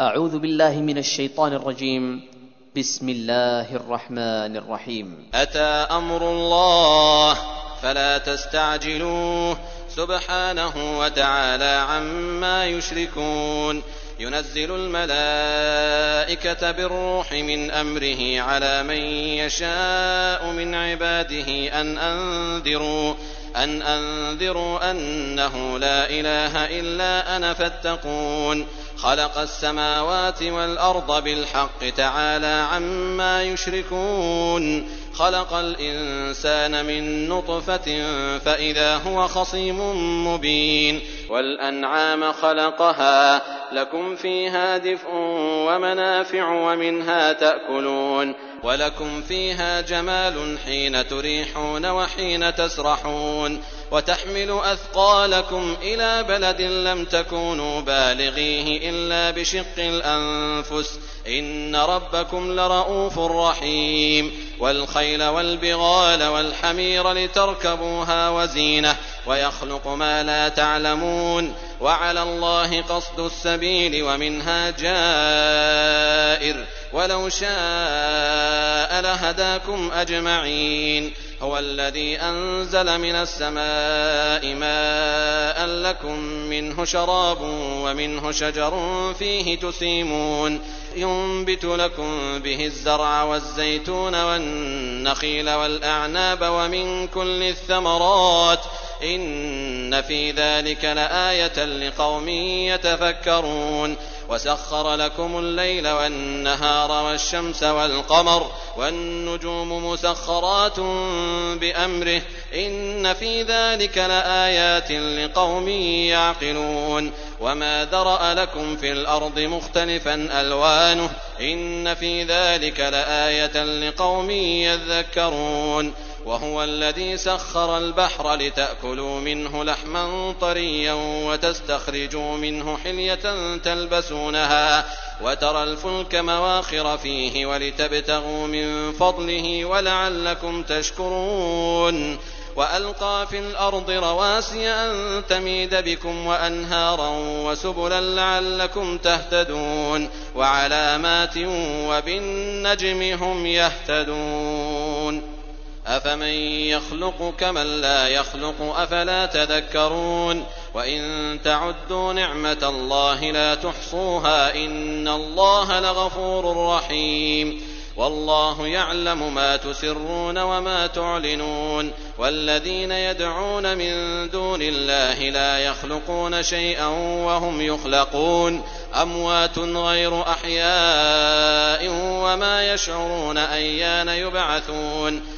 أعوذ بالله من الشيطان الرجيم. بسم الله الرحمن الرحيم. أتى أمر الله فلا تستعجلوه. سبحانه وتعالى عما يشركون. ينزل الملائكة بالروح من أمره على من يشاء من عباده أن أنذروا أن أنذروا أنه لا إله إلا أنا فاتقون. خلق السماوات والأرض بالحق تعالى عما يشركون. خلق الإنسان من نطفة فإذا هو خصيم مبين. والأنعام خلقها لكم فيها دفء ومنافع ومنها تأكلون. ولكم فيها جمال حين تريحون وحين تسرحون. وتحمل أثقالكم إلى بلد لم تكونوا بالغيه إلا بشق الأنفس. إن ربكم لرءوف رحيم. والخيل والبغال والحمير لتركبوها وزينة. ويخلق ما لا تعلمون. وعلى الله قصد السبيل ومنها جائر. ولو شاء لهداكم أجمعين. هو الذي أنزل من السماء ماء لكم منه شراب ومنه شجر فيه تسيمون. ينبت لكم به الزرع والزيتون والنخيل والأعناب ومن كل الثمرات. إن في ذلك لآية لقوم يتفكرون وسخر لكم الليل والنهار والشمس والقمر والنجوم مسخرات بأمره إن في ذلك لآيات لقوم يعقلون وما ذرأ لكم في الأرض مختلفا ألوانه إن في ذلك لآية لقوم يذكرون وهو الذي سخر البحر لتأكلوا منه لحما طريا وتستخرجوا منه حلية تلبسونها وترى الفلك مواخر فيه ولتبتغوا من فضله ولعلكم تشكرون وألقى في الأرض رواسي أن تميد بكم وأنهارا وسبلا لعلكم تهتدون وعلامات وبالنجم هم يهتدون أفمن يخلق كمن لا يخلق أفلا تذكرون وإن تعدوا نعمة الله لا تحصوها إن الله لغفور رحيم والله يعلم ما تسرون وما تعلنون والذين يدعون من دون الله لا يخلقون شيئا وهم يخلقون أموات غير أحياء وما يشعرون أيان يبعثون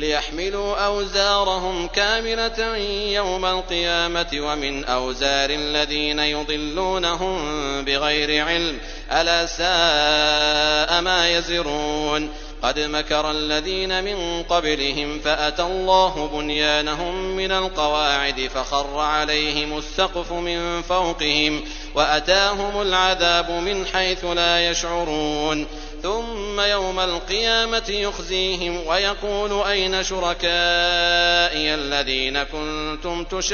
ليحملوا أوزارهم كاملة يوم القيامة ومن أوزار الذين يضلونهم بغير علم. ألا ساء ما يزرون. قد مكر الذين من قبلهم فأتى الله بنيانهم من القواعد فخر عليهم السقف من فوقهم وأتاهم العذاب من حيث لا يشعرون. ثم يوم القيامة يخزيهم ويقول أين شركائي الذين كنتم تشاقون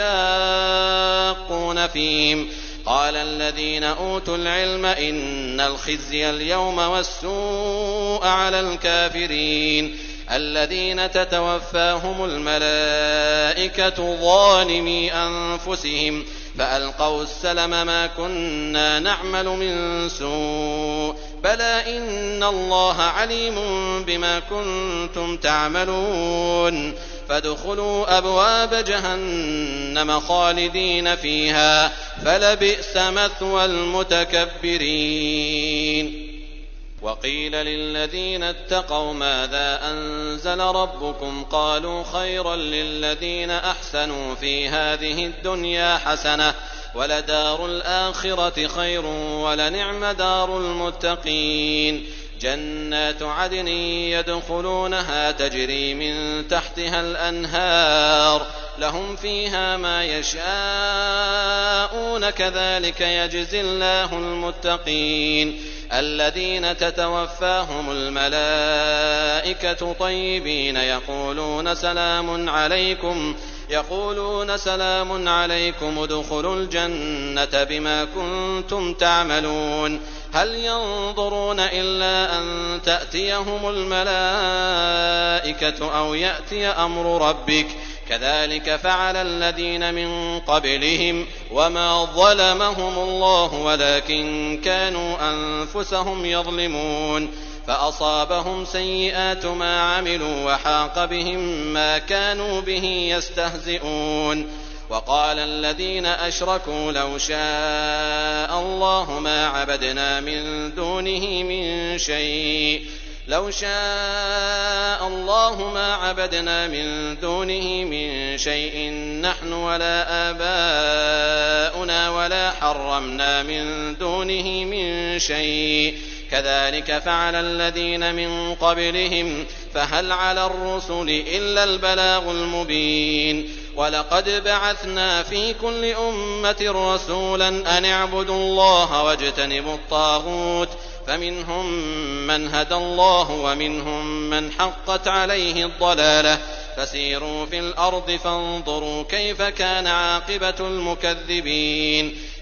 فيهم؟ قال الذين أوتوا العلم إن الخزي اليوم والسوء على الكافرين. الذين تتوفاهم الملائكة ظالمي أنفسهم فألقوا السلم ما كنا نعمل من سوء. بلى إن الله عليم بما كنتم تعملون فادخلوا أبواب جهنم خالدين فيها فلبئس مثوى المتكبرين وقيل للذين اتقوا ماذا أنزل ربكم قالوا خيرا للذين أحسنوا في هذه الدنيا حسنة ولدار الآخرة خير ولنعم دار المتقين. جنات عدن يدخلونها تجري من تحتها الأنهار. لهم فيها ما يشاءون كذلك يجزي الله المتقين. الذين تتوفاهم الملائكة طيبين يقولون سلام عليكم. يقولون سلام عليكم ادخلوا الجنة بما كنتم تعملون. هل ينظرون إلا أن تأتيهم الملائكة أو يأتي أمر ربك؟ كذلك فعل الذين من قبلهم وما ظلمهم الله ولكن كانوا أنفسهم يظلمون. فأصابهم سيئات ما عملوا وحاق بهم ما كانوا به يستهزئون. وقال الذين أشركوا لو شاء الله ما عبدنا من دونه من شيء. لو شاء الله ما عبدنا من دونه من شيء. نحن ولا آباؤنا ولا حرمنا من دونه من شيء. كذلك فعل الذين من قبلهم فهل على الرسل إلا البلاغ المبين. ولقد بعثنا في كل أمة رسولا أن اعبدوا الله واجتنبوا الطاغوت فمنهم من هدى الله ومنهم من حقت عليه الضلاله. فسيروا في الأرض فانظروا كيف كان عاقبه المكذبين.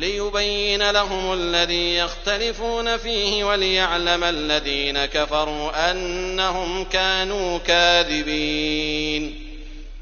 ليبين لهم الذي يختلفون فيه وليعلم الذين كفروا أنهم كانوا كاذبين.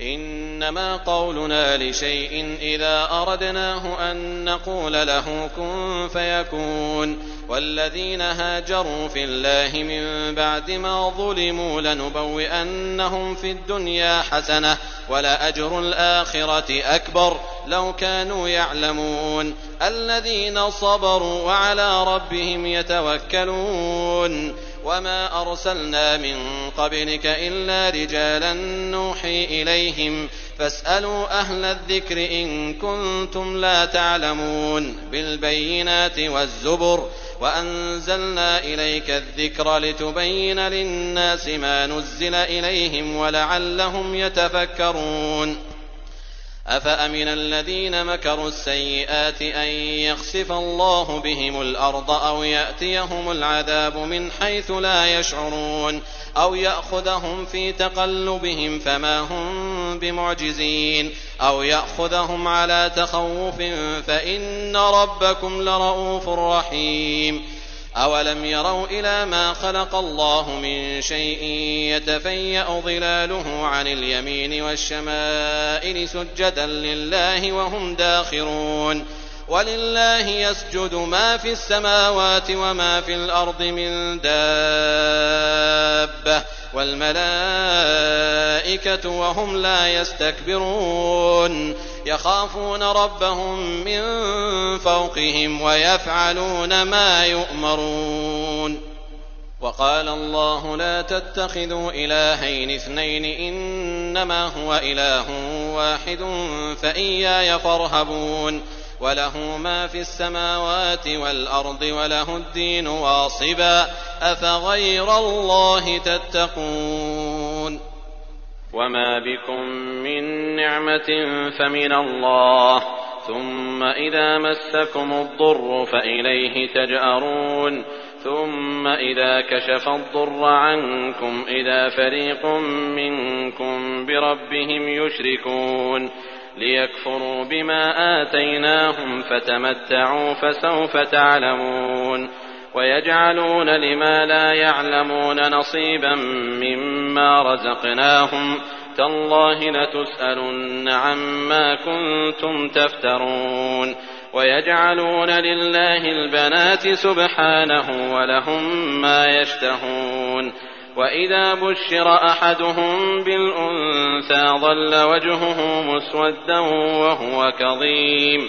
إنما قولنا لشيء إذا أردناه أن نقول له كن فيكون. والذين هاجروا في الله من بعد ما ظلموا لنبوئنهم في الدنيا حسنة ولاجر الآخرة أكبر لو كانوا يعلمون الذين صبروا وعلى ربهم يتوكلون وما أرسلنا من قبلك إلا رجالا نوحي إليهم فاسألوا أهل الذكر إن كنتم لا تعلمون بالبينات والزبر وأنزلنا إليك الذكر لتبين للناس ما نزل إليهم ولعلهم يتفكرون أفأمن الذين مكروا السيئات أن يخسف الله بهم الأرض أو يأتيهم العذاب من حيث لا يشعرون أو يأخذهم في تقلبهم فما هم بمعجزين أو يأخذهم على تخوف فإن ربكم لرؤوف رحيم أولم يروا إلى ما خلق الله من شيء يتفيأ ظلاله عن اليمين والشمائل سجدا لله وهم داخرون ولله يسجد ما في السماوات وما في الأرض من دابة والملائكة وهم لا يستكبرون يخافون ربهم من فوقهم ويفعلون ما يؤمرون. وقال الله لا تتخذوا إلهين اثنين إنما هو إله واحد فإياي فارهبون. وله ما في السماوات والأرض وله الدين واصبا. أفغير الله تتقون؟ وما بكم من نعمة فمن الله ثم إذا مسكم الضر فإليه تجأرون ثم إذا كشف الضر عنكم إذا فريق منكم بربهم يشركون ليكفروا بما آتيناهم فتمتعوا فسوف تعلمون ويجعلون لما لا يعلمون نصيبا مما رزقناهم. تالله لتسألن عما كنتم تفترون. ويجعلون لله البنات سبحانه ولهم ما يشتهون. وإذا بشر أحدهم بالأنثى ظل وجهه مسودا وهو كظيم.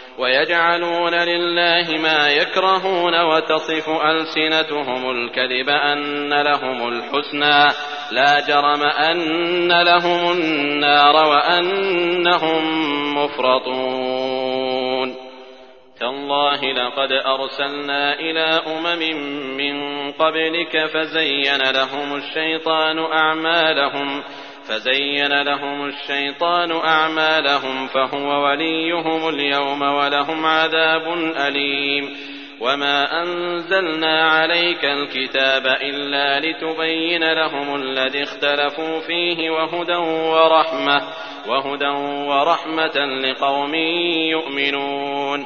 ويجعلون لله ما يكرهون وتصف ألسنتهم الكذب أن لهم الحسنى. لا جرم أن لهم النار وأنهم مفرطون. تالله لقد أرسلنا إلى أمم من قبلك فزين لهم الشيطان أعمالهم فزين لهم الشيطان أعمالهم فهو وليهم اليوم ولهم عذاب أليم وما أنزلنا عليك الكتاب إلا لتبين لهم الذي اختلفوا فيه وهدى ورحمة وهدى ورحمة لقوم يؤمنون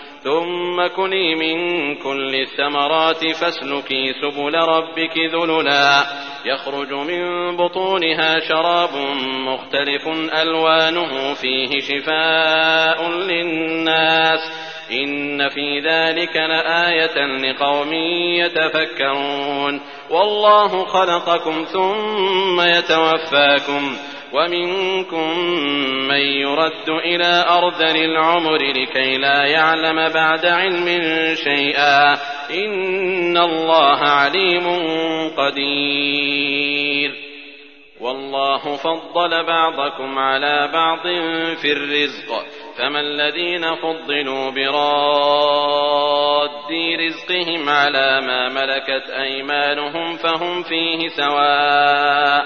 ثم كلي من كل الثمرات فاسلكي سبل ربك ذللا. يخرج من بطونها شراب مختلف ألوانه فيه شفاء للناس. إن في ذلك لآية لقوم يتفكرون. والله خلقكم ثم يتوفاكم. ومنكم من يرد إلى أرذل العمر لكي لا يعلم بعد علم شيئا. إن الله عليم قدير. والله فضل بعضكم على بعض في الرزق. فما الذين فضلوا براد رزقهم على ما ملكت أيمانهم فهم فيه سواء.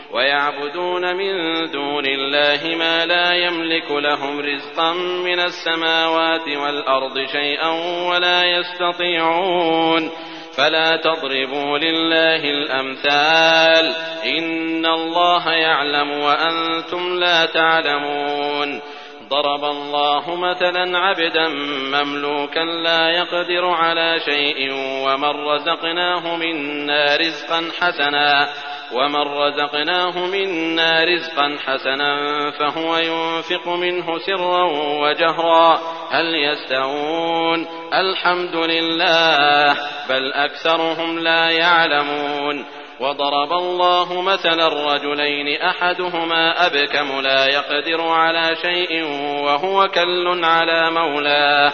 ويعبدون من دون الله ما لا يملك لهم رزقا من السماوات والأرض شيئا ولا يستطيعون. فلا تضربوا لله الأمثال. إن الله يعلم وأنتم لا تعلمون. ضرب الله مثلا عبدا مملوكا لا يقدر على شيء ومن رزقناه منا رزقا حسنا. ومن رزقناه منا رزقا حسنا فهو ينفق منه سرا وجهرا هل يستوون الحمد لله بل اكثرهم لا يعلمون وضرب الله مثلا الرجلين احدهما ابكم لا يقدر على شيء وهو كل على مولاه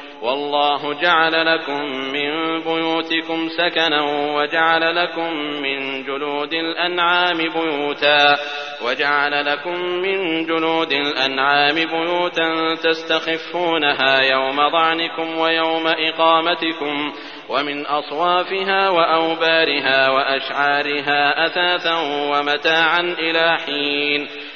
والله جعل لكم من بيوتكم سكنا وجعل لكم من جلود الأنعام بيوتا وجعل لكم من جلود الأنعام بيوتا تستخفونها يوم ظعنكم ويوم إقامتكم ومن أصوافها وأوبارها وأشعارها أثاثا ومتاعا إلى حين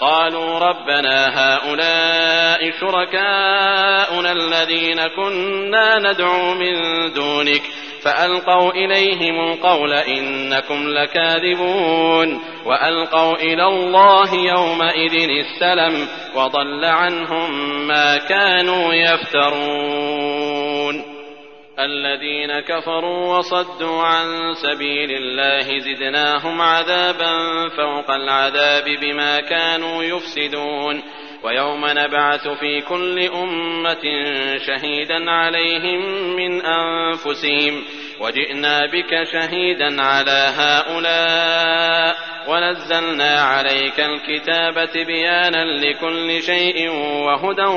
قالوا ربنا هؤلاء شركاؤنا الذين كنا ندعو من دونك فألقوا إليهم القول إنكم لكاذبون وألقوا إلى الله يومئذ السلم وضل عنهم ما كانوا يفترون الذين كفروا وصدوا عن سبيل الله زدناهم عذابا فوق العذاب بما كانوا يفسدون. ويوم نبعث في كل أمة شهيدا عليهم من أنفسهم. وجئنا بك شهيدا على هؤلاء. ونزلنا عليك الكتاب تبيانا لكل شيء وهدى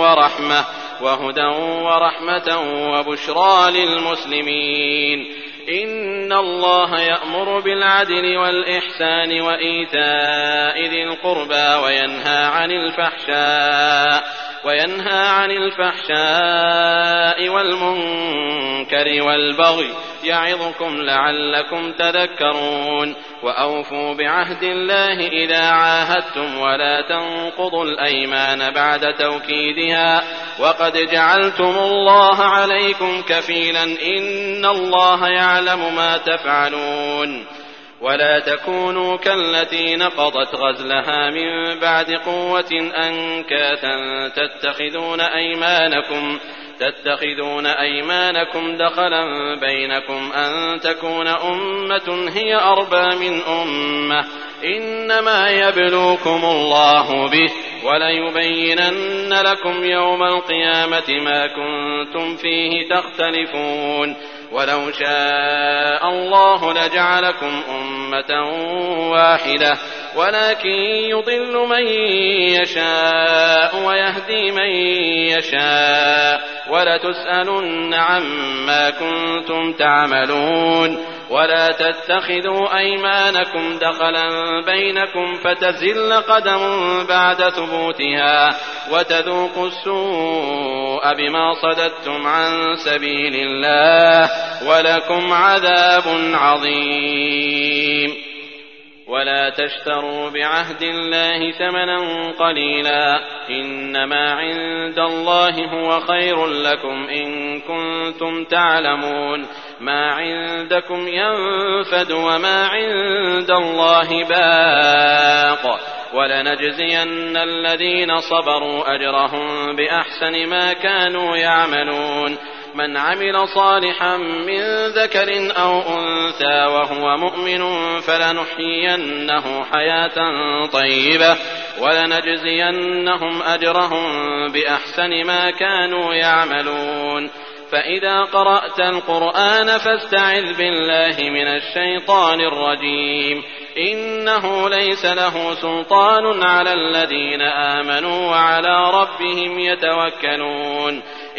ورحمة. وهدى ورحمة وبشرى للمسلمين. إن الله يأمر بالعدل والإحسان وإيتاء ذي القربى وينهى عن الفحشاء وينهى عن الفحشاء والمنكر والبغي يعظكم لعلكم تذكرون وأوفوا بعهد الله إذا عاهدتم ولا تنقضوا الأيمان بعد توكيدها وقد جعلتم الله عليكم كفيلا إن الله يعلم ما تفعلون ولا تكونوا كالتي نقضت غزلها من بعد قوة أنكاثا تتخذون أيمانكم تتخذون أيمانكم دخلا بينكم أن تكون أمة هي أربى من أمة إنما يبلوكم الله به وليبينن لكم يوم القيامة ما كنتم فيه تختلفون ولو شاء الله لجعلكم أمة واحدة. ولكن يضل من يشاء ويهدي من يشاء. ولتسألن عما كنتم تعملون. ولا تتخذوا أيمانكم دخلا بينكم فتزل قدم بعد ثبوتها وتذوقوا السوء بما صددتم عن سبيل الله. ولكم عذاب عظيم. ولا تشتروا بعهد الله ثمنا قليلا. إنما عند الله هو خير لكم إن كنتم تعلمون. ما عندكم ينفد وما عند الله باق. ولنجزين الذين صبروا أجرهم بأحسن ما كانوا يعملون. من عمل صالحا من ذكر أو أنثى وهو مؤمن فلنحيينه حياة طيبة ولنجزينهم أجرهم بأحسن ما كانوا يعملون. فإذا قرأت القرآن فاستعذ بالله من الشيطان الرجيم. إنه ليس له سلطان على الذين آمنوا وعلى ربهم يتوكلون.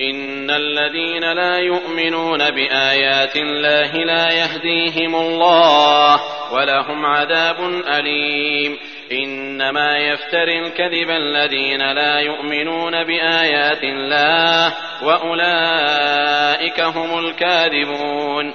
إن الذين لا يؤمنون بآيات الله لا يهديهم الله ولهم عذاب أليم إنما يفتري الكذب الذين لا يؤمنون بآيات الله وأولئك هم الكاذبون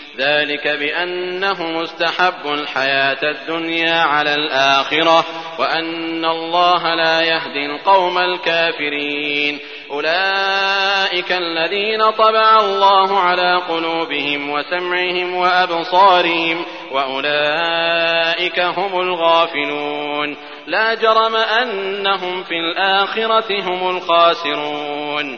ذلك بأنه مستحب الحياة الدنيا على الآخرة وأن الله لا يهدي القوم الكافرين. أولئك الذين طبع الله على قلوبهم وسمعهم وأبصارهم وأولئك هم الغافلون. لا جرم أنهم في الآخرة هم الخاسرون.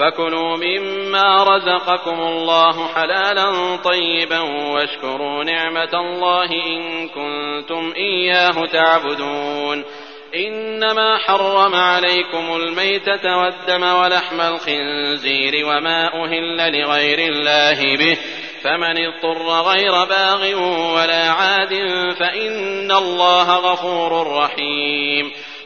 فكلوا مما رزقكم الله حلالا طيبا واشكروا نعمة الله إن كنتم إياه تعبدون. إنما حرم عليكم الميتة والدم ولحم الخنزير وما أهل لغير الله به. فمن اضطر غير باغ ولا عاد فإن الله غفور رحيم.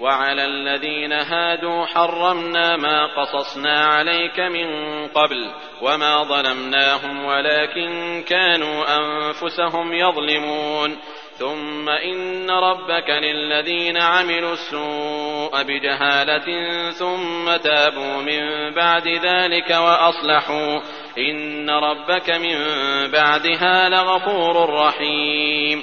وعلى الذين هادوا حرمنا ما قصصنا عليك من قبل وما ظلمناهم ولكن كانوا أنفسهم يظلمون. ثم إن ربك للذين عملوا السوء بجهالة ثم تابوا من بعد ذلك وأصلحوا. إن ربك من بعدها لغفور رحيم.